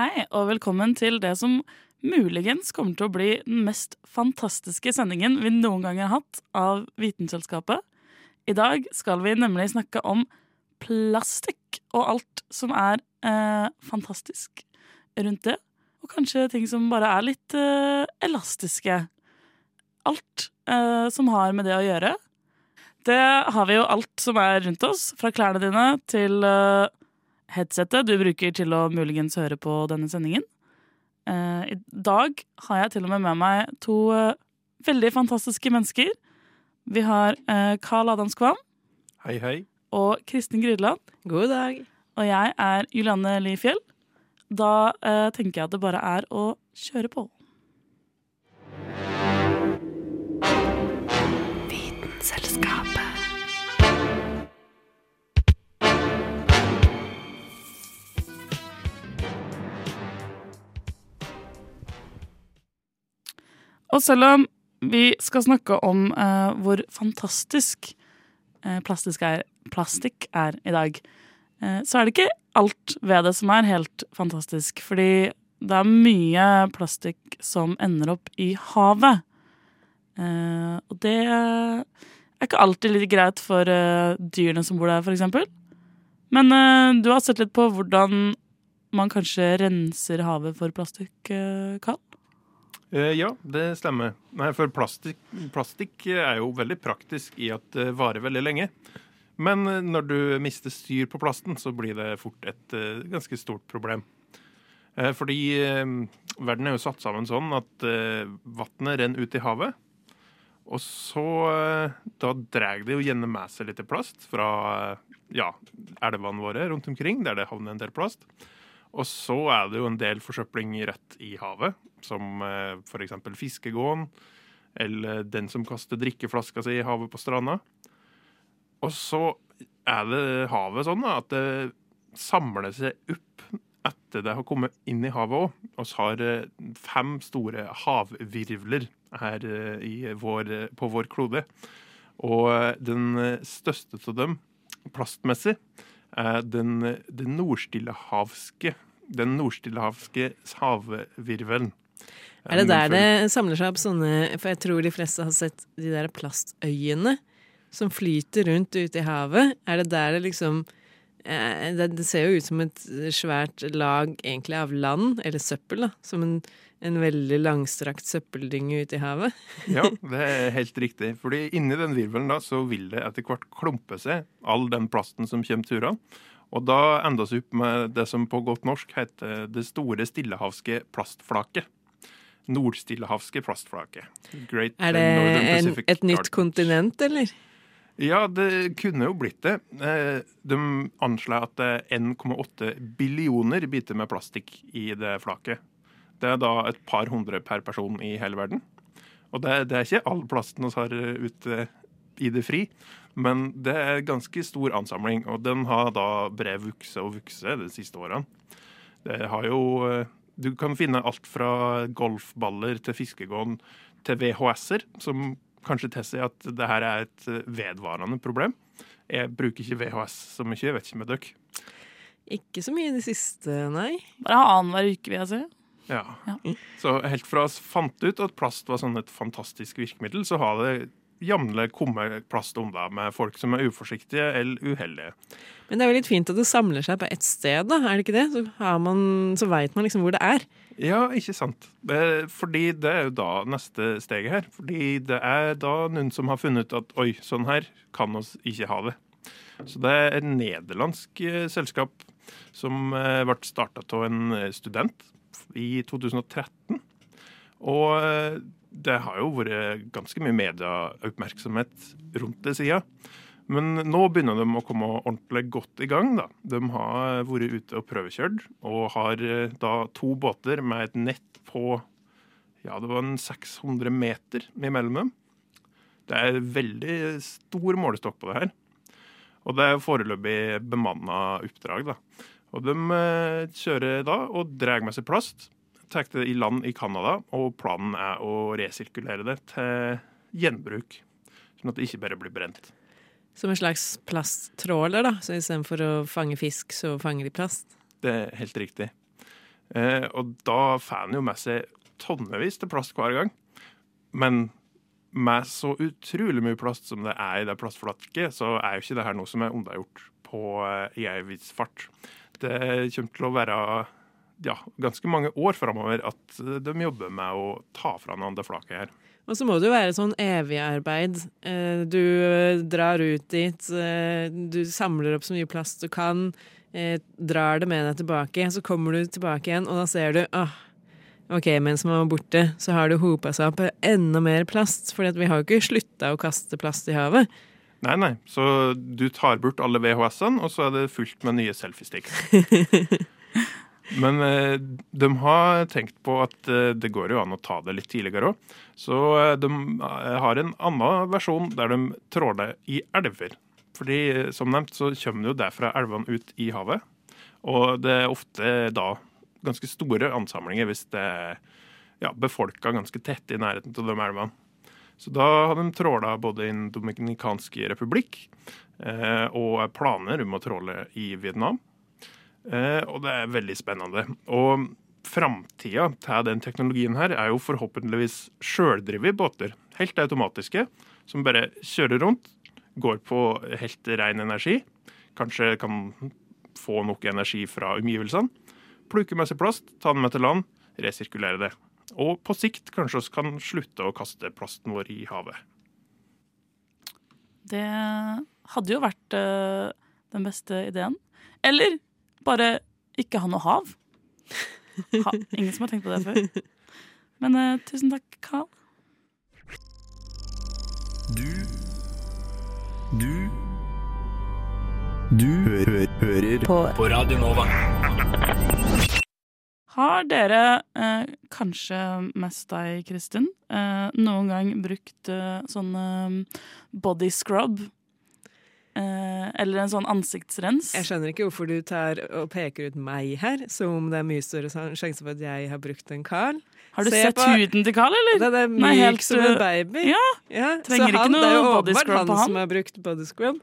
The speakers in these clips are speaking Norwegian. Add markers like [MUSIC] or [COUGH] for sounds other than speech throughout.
Hei, og velkommen til det som muligens kommer til å bli den mest fantastiske sendingen vi noen gang har hatt av Vitenselskapet. I dag skal vi nemlig snakke om plastikk og alt som er eh, fantastisk rundt det. Og kanskje ting som bare er litt eh, elastiske. Alt eh, som har med det å gjøre. Det har vi jo alt som er rundt oss, fra klærne dine til eh, headsetet du bruker til å muligens høre på denne sendingen. Eh, I dag har jeg til og med med meg to eh, veldig fantastiske mennesker. Vi har eh, Carl Adam Skvam Hei, hei. og Kristin Grydeland. God dag. Og jeg er Julianne Lifjell. Da eh, tenker jeg at det bare er å kjøre på. Og selv om vi skal snakke om eh, hvor fantastisk eh, er, plastikk er i dag, eh, så er det ikke alt ved det som er helt fantastisk. Fordi det er mye plastikk som ender opp i havet. Eh, og det er ikke alltid litt greit for eh, dyrene som bor der, eksempel. Men eh, du har sett litt på hvordan man kanskje renser havet for plastikk, Karl? Eh, ja, det stemmer. Nei, for plastikk, plastikk er jo veldig praktisk i at det varer veldig lenge. Men eh, når du mister styr på plasten, så blir det fort et eh, ganske stort problem. Fordi verden er jo satt sammen sånn at vannet renner ut i havet. Og så Da drar det jo gjerne med seg litt plast fra ja, elvene våre rundt omkring, der det havner en del plast. Og så er det jo en del forsøpling rett i havet, som eh, f.eks. fiskegåen, eller den som kaster drikkeflaska si i havet på stranda. Og så er det havet sånn at det samler seg opp etter det har kommet inn i havet òg. Vi har eh, fem store havvirvler her eh, vår, eh, på vår klode. Og den største av dem, plastmessig, er den, den nordstillehavske den nordstillehavske havvirvelen. Er det der det samler seg opp sånne For jeg tror de fleste har sett de der plastøyene som flyter rundt ute i havet. Er det der det liksom eh, det, det ser jo ut som et svært lag egentlig av land, eller søppel, da. Som en, en veldig langstrakt søppeldynge ute i havet. [LAUGHS] Ja, [LAUGHS] det er helt riktig. Fordi inni den virvelen da, så vil det etter hvert klumpe seg all den plasten som kommer turene. Og da endes vi opp med det som på godt norsk heter det store stillehavske plastflaket. Nordstillehavske plastflaket. Great Er det en, et nytt Arctic. kontinent, eller? Ja, det kunne jo blitt det. Eh, De anslår at det er 1,8 billioner biter med plastikk i det flaket. Det er da et par hundre per person i hele verden. Og det, det er ikke all plasten vi har ute i det fri, men det er ganske stor ansamling. Og den har da brev vokst og vokst de siste årene. Det har jo eh, Du kan finne alt fra golfballer til fiskegården til VHS-er, som kanskje tilsier at det her er et eh, vedvarende problem. Jeg bruker ikke VHS så mye, jeg vet ikke med dere. Ikke så mye i det siste, nei. Bare annenhver uke, vil jeg si. Ja. Ja. Så helt fra vi fant ut at plast var sånn et fantastisk virkemiddel, så har det jevnlig kommet plast unna med folk som er uforsiktige eller uheldige. Men det er jo litt fint at det samler seg på ett sted, da. Er det ikke det? Så, har man, så veit man liksom hvor det er. Ja, ikke sant. Fordi det er jo da neste steget her. Fordi det er da noen som har funnet ut at oi, sånn her kan oss ikke ha det. Så det er et nederlandsk eh, selskap som eh, ble starta av en eh, student i 2013. Og det har jo vært ganske mye medieoppmerksomhet rundt det sida. Men nå begynner de å komme ordentlig godt i gang. da. De har vært ute og prøvekjørt, og har eh, da to båter med et nett på ja, det var en 600 meter imellom dem. Det er veldig stor målestokk på det her. Og det er foreløpig bemanna oppdrag. da. Og De eh, kjører da og drar med seg plast. Tar det i land i Canada, og planen er å resirkulere det til gjenbruk. Sånn at det ikke bare blir brent. Som en slags plasttråler, da. Så istedenfor å fange fisk, så fanger de plast. Det er helt riktig. Eh, og da får en jo med seg tonnevis til plast hver gang. Men med så utrolig mye plast som det er i det plastflatket, så er jo ikke det her noe som er unnagjort på eh, i ei viss fart. Det kommer til å være ja, ganske mange år framover at de jobber med å ta fra hverandre flaket her. Og så må det jo være sånn evig arbeid. Eh, du drar ut dit, eh, du samler opp så mye plast du kan, drar det med deg tilbake, så kommer du tilbake igjen, og da ser du åh, Ok, mens man var borte, så har det hopa seg opp enda mer plast. For vi har jo ikke slutta å kaste plast i havet. Nei, nei. Så du tar bort alle VHS-ene, og så er det fullt med nye selfiesticks. [LAUGHS] Men eh, de har tenkt på at eh, det går jo an å ta det litt tidligere òg. Så eh, de har en annen versjon der de tråler i elver. Fordi som nevnt så kommer det jo derfra elvene ut i havet. Og det er ofte da ganske store ansamlinger hvis det er ja, befolka ganske tett i nærheten av de elvene. Så da har de tråla både i Den dominikanske republikk eh, og planer om å tråle i Vietnam. Eh, og det er veldig spennende. Og framtida til den teknologien her er jo forhåpentligvis sjøldrevet båter. Helt automatiske, som bare kjører rundt, går på helt ren energi. Kanskje kan få nok energi fra omgivelsene plukke med seg plast, ta den med til land, resirkulere det. Og på sikt kanskje vi kan slutte å kaste plasten vår i havet. Det hadde jo vært uh, den beste ideen. Eller bare ikke ha noe hav. Ha, ingen som har tenkt på det før. Men uh, tusen takk, Carl. Du Du Du hø hø hører på. på Radio Nova. Har dere, eh, kanskje mest deg, Kristin, eh, noen gang brukt eh, sånn body scrub? Eh, eller en sånn ansiktsrens? Jeg skjønner ikke hvorfor du tar og peker ut meg her, som om det er mye større sjanse for at jeg har brukt en Carl. Har du Se sett på- huden til Carl, eller? Den er myk Nei, helt, som en uh, baby. Ja, Ja, så han, det er jo body åpenbart scrub han på han. som har brukt body scrub.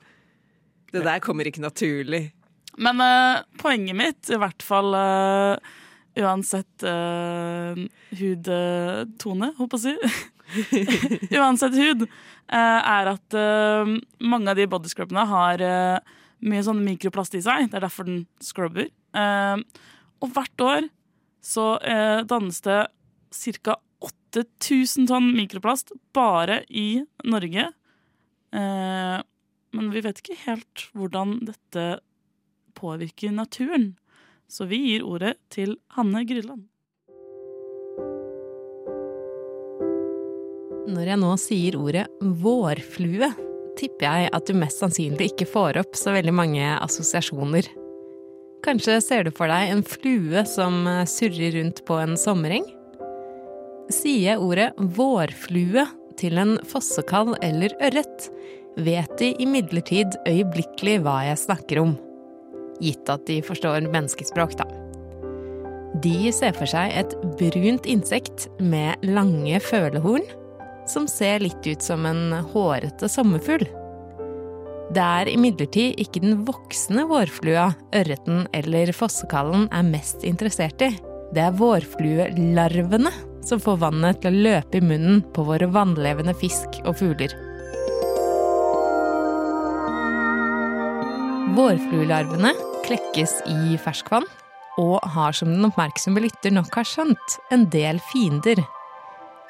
Det der kommer ikke naturlig. Men uh, poenget mitt, i hvert fall uh, uansett uh, hudtone, håper jeg å si [LAUGHS] Uansett hud, eh, er at eh, mange av de bodyscrubbene har eh, mye sånn mikroplast i seg. Det er derfor den scrubber. Eh, og hvert år så eh, dannes det ca. 8000 tonn mikroplast bare i Norge. Eh, men vi vet ikke helt hvordan dette påvirker naturen. Så vi gir ordet til Hanne Gryland. Når jeg nå sier ordet vårflue, tipper jeg at du mest sannsynlig ikke får opp så veldig mange assosiasjoner. Kanskje ser du for deg en flue som surrer rundt på en sommereng? Sier jeg ordet vårflue til en fossekall eller ørret, vet de imidlertid øyeblikkelig hva jeg snakker om. Gitt at de forstår menneskespråk, da. De ser for seg et brunt insekt med lange følehorn som ser litt ut som en hårete sommerfugl. Det er imidlertid ikke den voksne vårflua ørreten eller fossekallen er mest interessert i. Det er vårfluelarvene som får vannet til å løpe i munnen på våre vannlevende fisk og fugler. Vårfluelarvene klekkes i ferskvann og har som den oppmerksomme lytter nok har skjønt, en del fiender.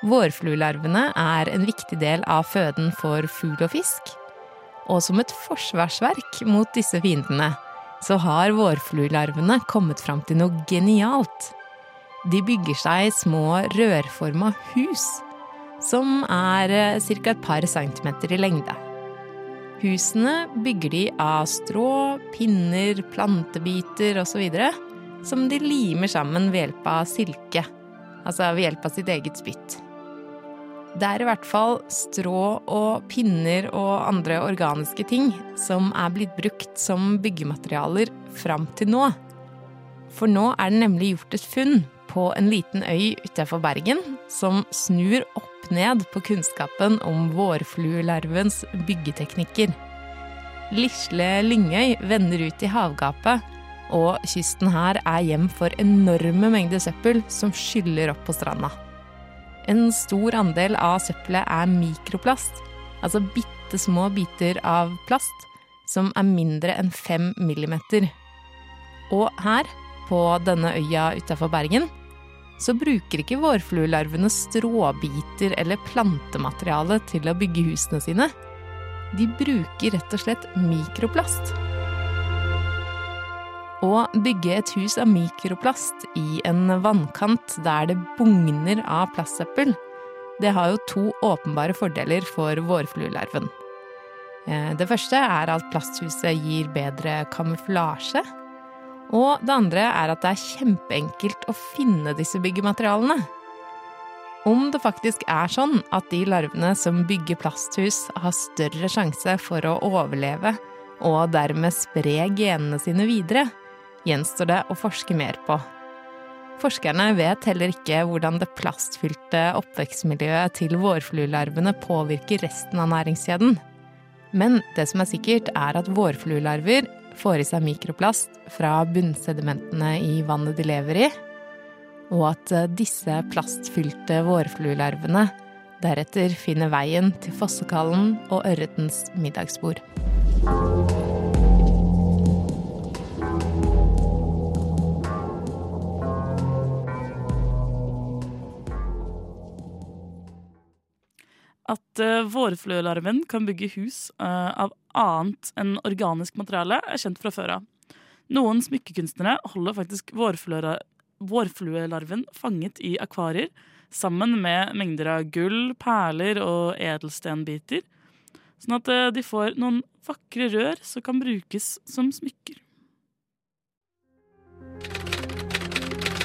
Vårfluelarvene er en viktig del av føden for fugl og fisk. Og som et forsvarsverk mot disse fiendene, så har vårfluelarvene kommet fram til noe genialt. De bygger seg små rørforma hus, som er ca. et par centimeter i lengde. Husene bygger de av strå, pinner, plantebiter osv. som de limer sammen ved hjelp av silke, altså ved hjelp av sitt eget spytt. Det er i hvert fall strå og pinner og andre organiske ting som er blitt brukt som byggematerialer fram til nå. For nå er det nemlig gjort et funn på en liten øy utenfor Bergen som snur opp ned på kunnskapen om vårfluelarvens byggeteknikker. Lisle Lyngøy vender ut i havgapet, og kysten her er hjem for enorme mengder søppel som skyller opp på stranda. En stor andel av søppelet er mikroplast, altså bitte små biter av plast som er mindre enn fem millimeter. Og her, på denne øya utafor Bergen, så bruker ikke vårfluelarvene stråbiter eller plantemateriale til å bygge husene sine. De bruker rett og slett mikroplast. Å bygge et hus av mikroplast i en vannkant der det bugner av plastsøppel, det har jo to åpenbare fordeler for vårfluelarven. Eh, det første er at plasthuset gir bedre kamuflasje. Og det andre er at det er kjempeenkelt å finne disse byggematerialene. Om det faktisk er sånn at de larvene som bygger plasthus, har større sjanse for å overleve og dermed spre genene sine videre, gjenstår det å forske mer på. Forskerne vet heller ikke hvordan det plastfylte oppvekstmiljøet til vårfluelarvene påvirker resten av næringskjeden. Men det som er sikkert, er at vårfluelarver får i seg mikroplast fra bunnsedimentene i vannet de lever i, og at eh, disse plastfylte vårfluelarvene deretter finner veien til fossekallen og ørretens middagsbord. At uh, vårfluelarven kan bygge hus uh, av annet enn organisk materiale, er kjent fra før av. Noen smykkekunstnere holder faktisk vårfluelarven fanget i akvarier sammen med mengder av gull, perler og edelstenbiter, sånn at uh, de får noen vakre rør som kan brukes som smykker.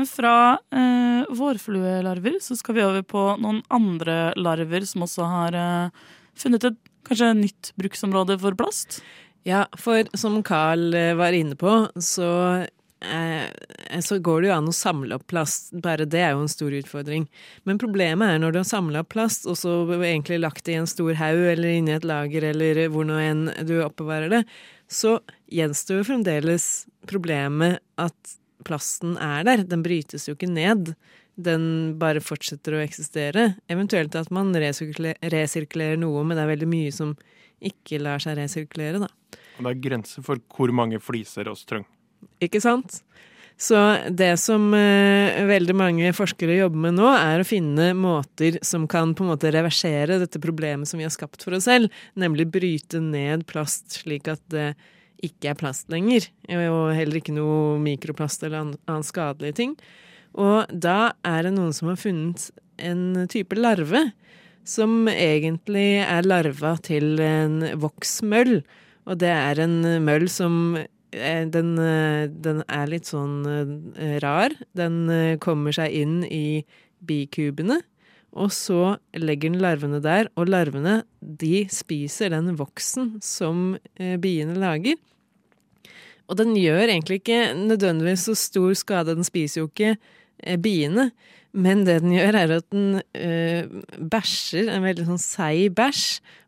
Men fra eh, vårfluelarver så skal vi over på noen andre larver som også har eh, funnet et kanskje nytt bruksområde for plast. Ja, for som Carl eh, var inne på, så, eh, så går det jo an å samle opp plast. Bare det er jo en stor utfordring. Men problemet er når du har samla opp plast, og så egentlig lagt det i en stor haug eller inni et lager eller hvor nå enn du oppbevarer det, så gjenstår jo fremdeles problemet at plasten er der. Den brytes jo ikke ned. Den bare fortsetter å eksistere. Eventuelt at man resirkulerer, resirkulerer noe, men det er veldig mye som ikke lar seg resirkulere, da. Og det er grenser for hvor mange fliser oss trenger. Ikke sant? Så det som eh, veldig mange forskere jobber med nå, er å finne måter som kan på en måte reversere dette problemet som vi har skapt for oss selv, nemlig bryte ned plast slik at det ikke er plast lenger, og heller ikke noe mikroplast eller annen skadelige ting. Og da er det noen som har funnet en type larve som egentlig er larva til en voksmøll. Og det er en møll som den, den, er litt sånn rar. Den kommer seg inn i bikubene, og så legger den larvene der. Og larvene de spiser den voksen som biene lager. Og den gjør egentlig ikke nødvendigvis så stor skade. Den spiser jo ikke biene. Men det den gjør, er at den øh, bæsjer en veldig sånn seig bæsj.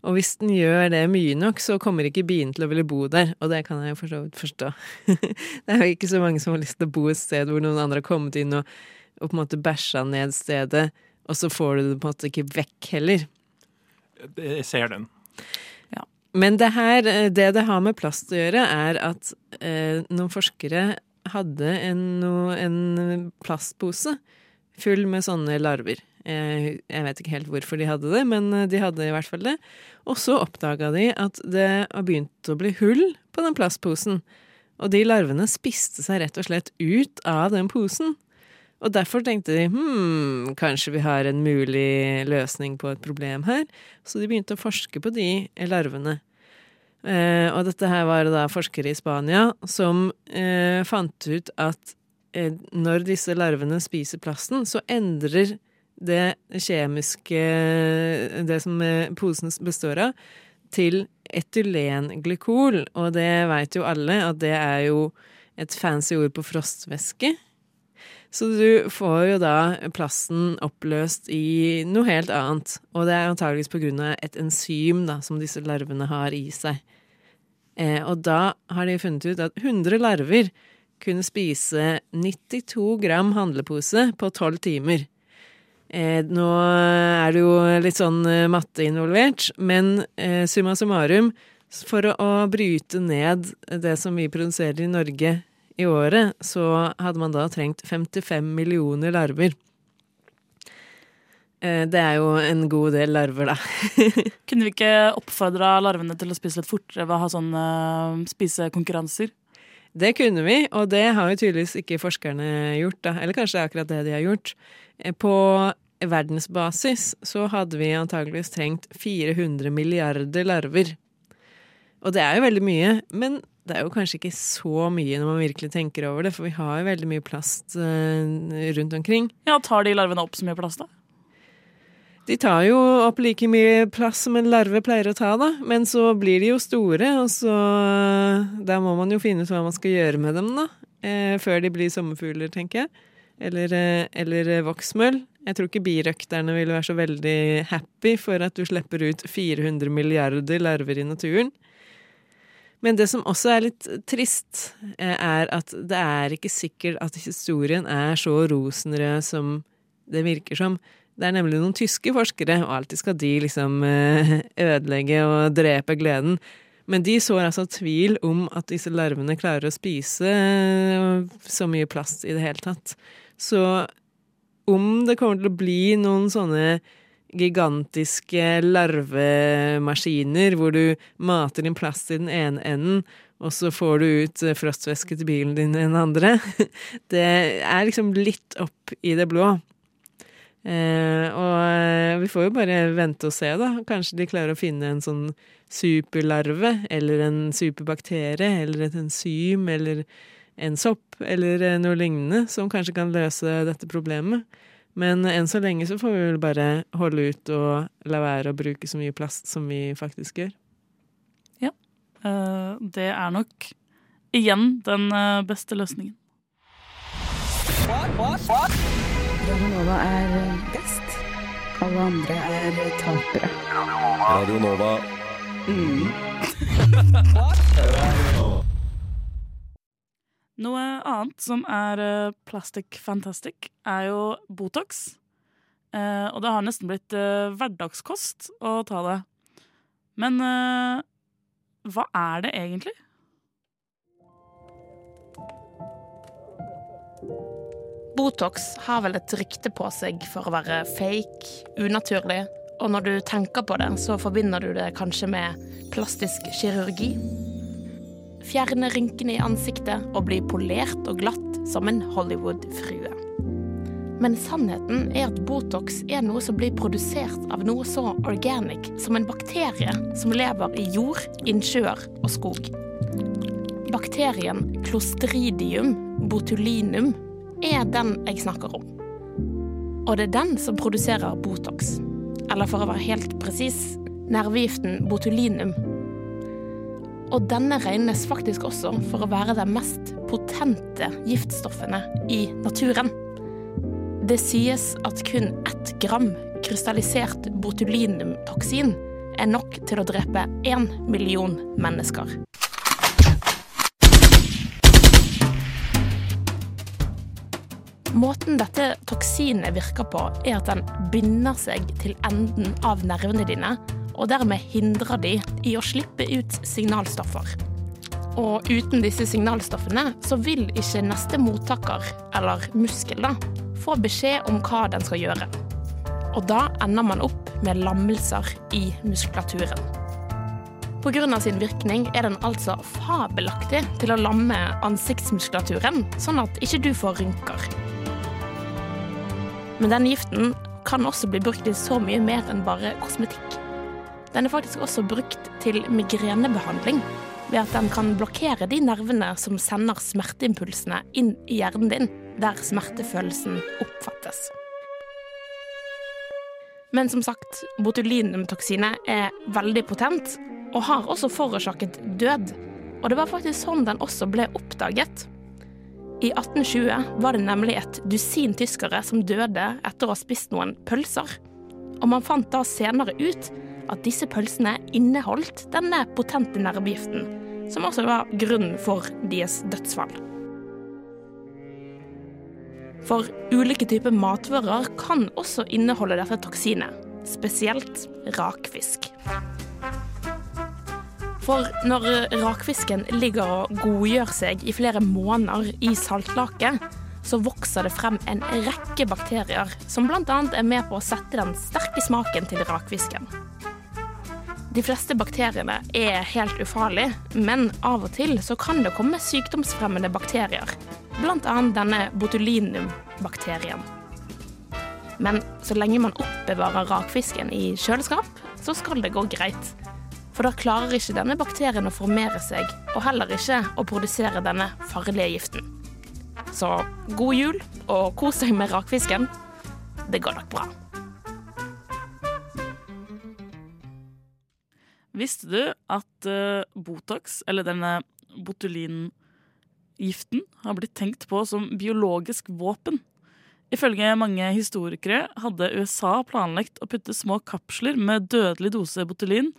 Og hvis den gjør det mye nok, så kommer ikke biene til å ville bo der. Og det kan jeg jo for så vidt forstå. [LAUGHS] det er jo ikke så mange som har lyst til å bo et sted hvor noen andre har kommet inn og, og på en måte bæsja ned stedet, og så får du det på en måte ikke vekk heller. Jeg ser den. Men det her, det det har med plast å gjøre, er at eh, noen forskere hadde en, no- en plastpose full med sånne larver. Jeg, jeg vet ikke helt hvorfor de hadde det, men de hadde i hvert fall det. Og så oppdaga de at det har begynt å bli hull på den plastposen. Og de larvene spiste seg rett og slett ut av den posen. Og derfor tenkte de hm, kanskje vi har en mulig løsning på et problem her. Så de begynte å forske på de larvene. Eh, og dette her var da forskere i Spania som eh, fant ut at eh, når disse larvene spiser plasten, så endrer det kjemiske Det som eh, posen består av, til etylenglykol. Og det veit jo alle at det er jo et fancy ord på frostvæske. Så du får jo da plasten oppløst i noe helt annet. Og det er antageligvis på grunn av et enzym da, som disse larvene har i seg. Eh, og da har de funnet ut at 100 larver kunne spise 92 gram handlepose på 12 timer. Eh, nå er det jo litt sånn eh, matte involvert, men eh, summa summarum, for å, å bryte ned det som vi produserer i Norge i året, så hadde man da trengt 55 millioner larver. Eh, det er jo en god del larver, da. [LAUGHS] Kunne vi ikke oppfordra larvene til å spise litt fortere ved å ha sånne eh, spisekonkurranser? Det kunne vi, og det har jo tydeligvis ikke forskerne gjort, da. Eller kanskje det er akkurat det de har gjort. Eh, På verdensbasis så hadde vi antageligvis trengt 400 milliarder larver. Og det er jo veldig mye, men det er jo kanskje ikke så mye når man virkelig tenker over det, for vi har jo veldig mye plast eh, rundt omkring. Ja, Tar de larvene opp så mye plass, da? De tar jo opp like mye plass som en larve pleier å ta, da, men så blir de jo store, og så Da må man jo finne ut hva man skal gjøre med dem, da. Eh, før de blir sommerfugler, tenker jeg. Eller, eh, eller eh, voksmøll. Jeg tror ikke birøkterne vil være så veldig happy for at du slipper ut 400 milliarder larver i naturen. Men det som også er litt trist, eh, er at det er ikke sikkert at historien er så rosenrød som det virker som. Det er nemlig noen tyske forskere, og alltid skal de liksom eh, ødelegge og drepe gleden. Men de sår altså tvil om at disse larvene klarer å spise eh, så mye plast i det hele tatt. Så om det kommer til å bli noen sånne gigantiske larvemaskiner hvor du mater inn plast i den ene enden, og så får du ut eh, frostvæske til bilen din i den andre. [LAUGHS] Det er liksom litt opp i det blå. Eh, og eh, vi får jo bare vente og se, da. Kanskje de klarer å finne en sånn superlarve, eller en superbakterie, eller et enzym, eller en sopp, eller noe lignende, som kanskje kan løse dette problemet. Men enn så lenge så får vi vel bare holde ut og la være å bruke så mye plast som vi faktisk gjør. Ja. det er nok igjen den eh, beste løsningen. Radionova er best. Alle andre er tapere. Radio Nova. [LAUGHS] [LAUGHS] Noe annet som er uh, plastic fantastic, er jo Botox. Eh, og det har nesten blitt eh, hverdagskost å ta det. Men eh, hva er det egentlig? Botox har vel et rykte på seg for å være fake, unaturlig, og når du tenker på det, så forbinder du det kanskje med plastisk kirurgi. Fjerne rynkene i ansiktet og bli polert og glatt som en Hollywood-frue. Men sannheten er at Botox er noe som blir produsert av noe så organic som en bakterie som lever i jord, innsjøer og skog. Bakterien Clostridium botulinum er den jeg snakker om. Og det er den som produserer Botox. Eller for å være helt presis nervegiften botulinum. Og denne regnes faktisk også for å være de mest potente giftstoffene i naturen. Det sies at kun ett gram krystallisert botulinumtoksin er nok til å drepe én million mennesker. Måten dette toksinet virker på, er at den binder seg til enden av nervene dine, og dermed hindrer de i å slippe ut signalstoffer. Og uten disse signalstoffene så vil ikke neste mottaker, eller muskel, da, få beskjed om hva den skal gjøre. Og da ender man opp med lammelser i muskulaturen. Pga. sin virkning er den altså fabelaktig til å lamme ansiktsmuskulaturen, sånn at ikke du får rynker. Men denne giften kan også bli brukt i så mye mer enn bare kosmetikk. Den er faktisk også brukt til migrenebehandling, ved at den kan blokkere de nervene som sender smerteimpulsene inn i hjernen din, der smertefølelsen oppfattes. Men som sagt, botulinumtoksinet er veldig potent, og har også forårsaket død. Og det var faktisk sånn den også ble oppdaget. I 1820 var det nemlig et dusin tyskere som døde etter å ha spist noen pølser. Og man fant da senere ut at disse pølsene inneholdt denne potente nervegiften, som også var grunnen for deres dødsfall. For ulike typer matvarer kan også inneholde dette toksinet, spesielt rakfisk. For når rakfisken ligger og godgjør seg i flere måneder i saltlake, så vokser det frem en rekke bakterier som bl.a. er med på å sette den sterke smaken til rakfisken. De fleste bakteriene er helt ufarlige, men av og til så kan det komme sykdomsfremmende bakterier, bl.a. denne botulinum-bakterien. Men så lenge man oppbevarer rakfisken i kjøleskap, så skal det gå greit. For da klarer ikke denne bakterien å formere seg, og heller ikke å produsere denne farlige giften. Så god jul, og kos deg med rakfisken. Det går nok bra. Visste du at uh, Botox, eller denne botulingiften, har blitt tenkt på som biologisk våpen? Ifølge mange historikere hadde USA planlagt å putte små kapsler med dødelig dose botulin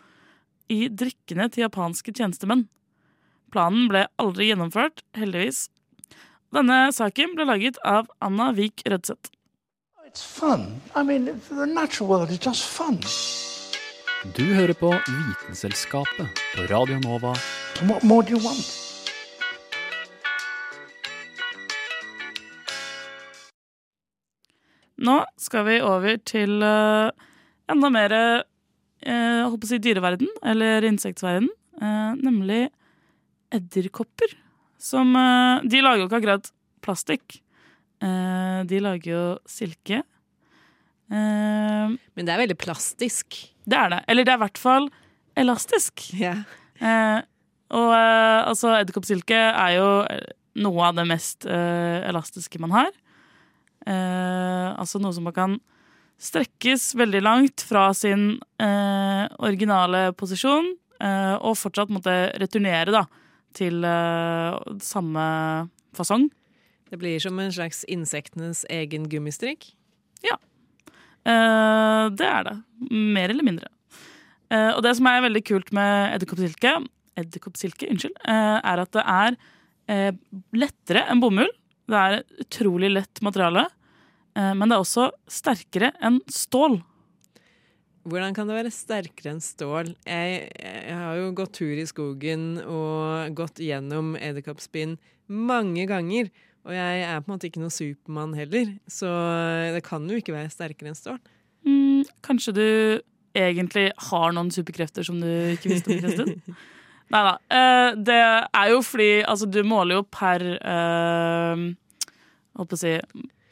i drikkene til japanske tjenestemenn. Planen ble aldri gjennomført, heldigvis. Denne saken ble laget av Anna Vik Rødseth. It's fun. I mean, the natural world is just fun. Du hører på Vitenselskapet på Radio Nova. What more do you want? Nå skal vi over til uh, enda mer uh, holdt på å si dyreverden, eller insektverden, uh, nemlig edderkopper. Som uh, De lager jo ikke akkurat plastikk. de lager jo silke. Men det er veldig plastisk. Det er det. Eller det er i hvert fall elastisk. Yeah. og altså, edderkoppsilke er jo noe av det mest elastiske man har. altså noe som man kan strekkes veldig langt fra sin eh, originale posisjon, eh, og fortsatt måtte returnere da, til eh, samme fasong. Det blir som en slags insektenes egen gummistrikk? Ja. Eh, det er det. Mer eller mindre. Uh, og det som er veldig kult med edderkoppsilke, edderkoppsilke, unnskyld, uh, er at det er lettere enn bomull. Det er utrolig lett materiale. Men det er også sterkere enn stål. Hvordan kan det være sterkere enn stål? Jeg, jeg, har jo gått tur i skogen og gått gjennom edderkoppspinn mange ganger. Og jeg er på en måte ikke noen Supermann heller, så det kan jo ikke være sterkere enn stål. Mm, kanskje du egentlig har noen superkrefter som du ikke visste om Kristin? [LAUGHS] Nei da. Det er jo fordi altså, du måler jo per uh, Holdt på å si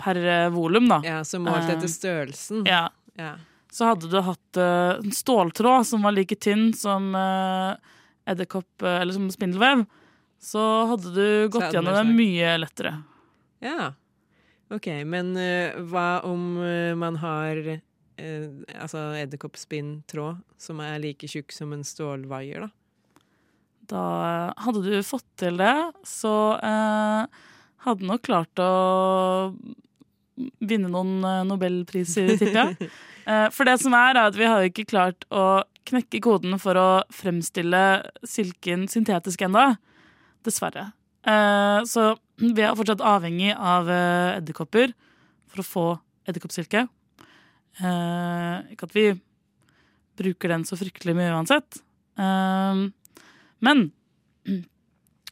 per volum, da. Ja, Så målt etter størrelsen. Ja. ja. Så hadde du hatt en ståltråd som var like tynn som edderkopp, eller som spindelvev, så hadde du gått gjennom det mye lettere. Ja. OK, men hva om man har altså edderkoppspinntråd som er like tjukk som en stålvaier, da? Da hadde du fått til det, så hadde nok klart å vinne noen nobelpriser, tipper jeg. [LAUGHS] For det som er, er at vi har ikke klart å knekke koden for å fremstille silken syntetisk ennå. Dessverre. Så vi er fortsatt avhengig av edderkopper for å få edderkoppsilke. Ikke at vi bruker den så fryktelig mye uansett. Men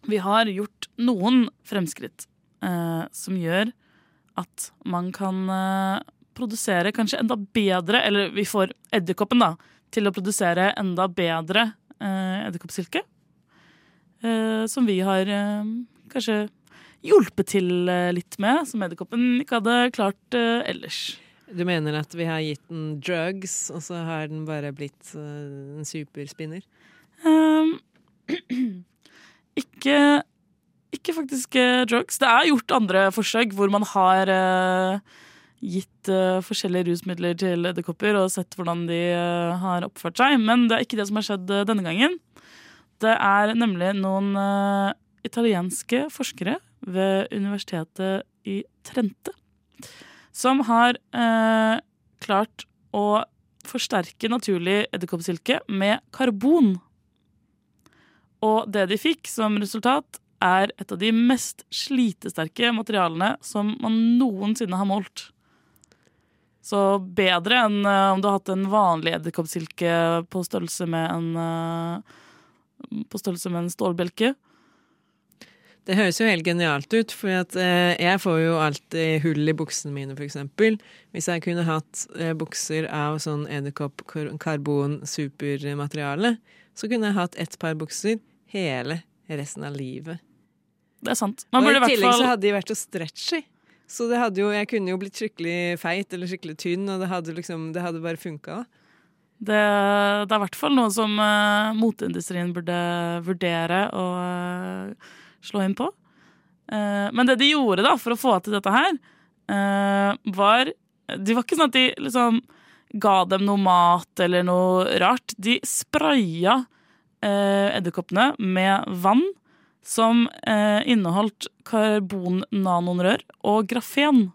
vi har gjort noen fremskritt eh, som gjør at man kan eh, produsere kanskje enda bedre Eller vi får edderkoppen da, til å produsere enda bedre eh, edderkoppsilke. Eh, som vi har eh, kanskje hjulpet til eh, litt med, som edderkoppen ikke hadde klart ellers. Du mener at vi har gitt den drugs, og så har den bare blitt en superspinner? Um, [CLEARS THROAT] ikke, ikke faktisk drugs. Det er gjort andre forsøk hvor man har uh, gitt uh, forskjellige rusmidler til edderkopper og sett hvordan de uh, har oppført seg, men det er ikke det som har skjedd denne gangen. Det er nemlig noen uh, italienske forskere ved universitetet i Trente som har uh, klart å forsterke naturlig edderkoppsilke med karbon. Og det de fikk som resultat, er et av de mest slitesterke materialene som man noensinne har målt. Så bedre enn eh, om du har hatt en vanlig edderkoppsilke på størrelse med en På størrelse med en stålbjelke. Det høres jo helt genialt ut, for at, eh, jeg får jo alltid hull i buksene mine, eksempel. Hvis jeg kunne hatt eh, bukser av sånn edderkopp-karbon-supermateriale, så kunne jeg hatt ett par bukser hele resten av livet. Det er sant. Man og i i tillegg fall så hadde de vært så stretchy. Så det hadde jo, jeg kunne jo blitt skikkelig feit eller skikkelig tynn, og det hadde, liksom, det hadde bare funka. Det, det er i hvert fall noe som uh, moteindustrien burde vurdere å uh, slå inn på. Uh, men det de gjorde da for å få til dette her, eh, var Det var ikke sånn at de liksom ga dem noe mat eller noe rart. De spraya edderkoppene med vann som eh, inneholdt karbonnanonrør og grafen.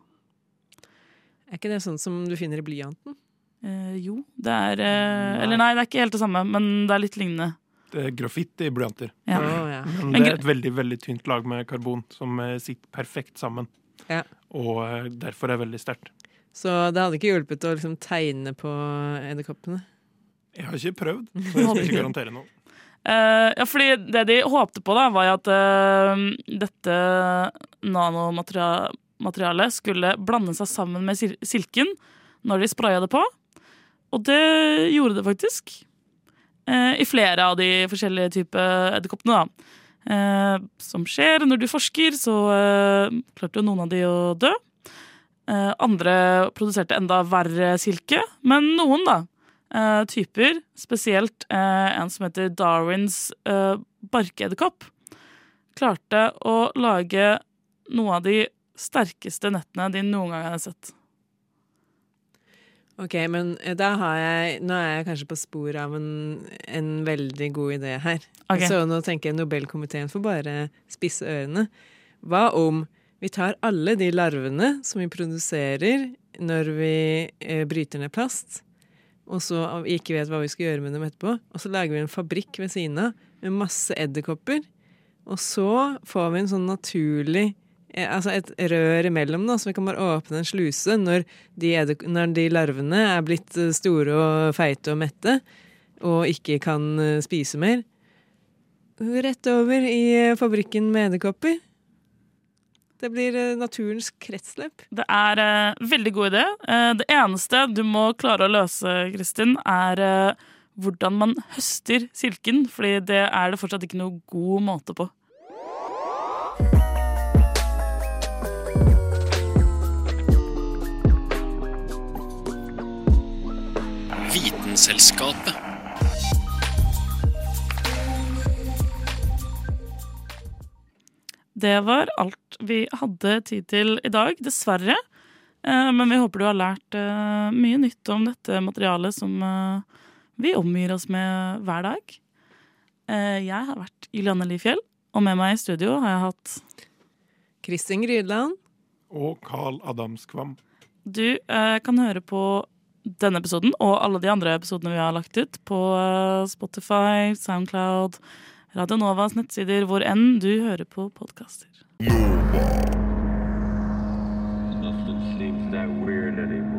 Er ikke det sånn som du finner i blyanten? Eh, jo, det er eh, Eller nei, det er ikke helt det samme, men det er litt lignende. Det er grafitt i blyanter. Ja. Oh, ja. Men det er et veldig veldig tynt lag med karbon som eh, sitter perfekt sammen. Ja. Og eh, derfor er det veldig sterkt. Så det hadde ikke hjulpet å liksom tegne på edderkoppene? Jeg har ikke prøvd, [LAUGHS] så jeg skal ikke garantere noe. Uh, ja, fordi det de håpte på, da, var at uh, dette nanomaterialet skulle blande seg sammen med sil- silken når de spraya det på. Og det gjorde det faktisk. Eh, I flere av de forskjellige typer edderkoppene, da. Eh, som skjer når du forsker, så eh, klarte jo noen av de å dø. Eh, andre produserte enda verre silke, men noen, da. eh, typer, spesielt eh, en som heter Darwins barkeedderkopp, klarte å lage noe av de sterkeste nettene de noen gang har sett. Ok, men eh, da har jeg Nå er jeg kanskje på sporet av en, en veldig god idé her. Okay. Så nå tenker jeg Nobelkomiteen får bare spisse ørene. Hva om vi tar alle de larvene som vi produserer når vi eh, bryter ned plast, og så ikke vet hva vi skal gjøre med dem etterpå, og så lager vi en fabrikk ved siden av med masse edderkopper, og så får vi en sånn naturlig Altså et rør imellom, da, så vi kan bare åpne en sluse når de, når de larvene er blitt eh, store og feite og mette, og ikke kan eh, spise mer. Rett over i eh, fabrikken med edderkopper. Det blir eh, naturens kretsløp. Det er uh, veldig god idé. Uh, det eneste du må klare å løse, Kristin, er uh, hvordan man høster silken, fordi det er det fortsatt ikke noe god måte på. Vitenselskapet. Det var alt vi hadde tid til i dag, dessverre. Eh, Men vi håper du har lært eh, mye nytt om dette materialet som eh, vi omgir oss med hver dag. Eh, Jeg har vært Julianne Lifjell, og med meg i studio har jeg hatt Kristin Grydland. Og Carl Adamskvam. Du eh, kan høre på denne episoden og alle de andre episodene vi har lagt ut på eh, Spotify, Soundcloud, Radio Novas nettsider, hvor enn du hører på podkaster. Nothing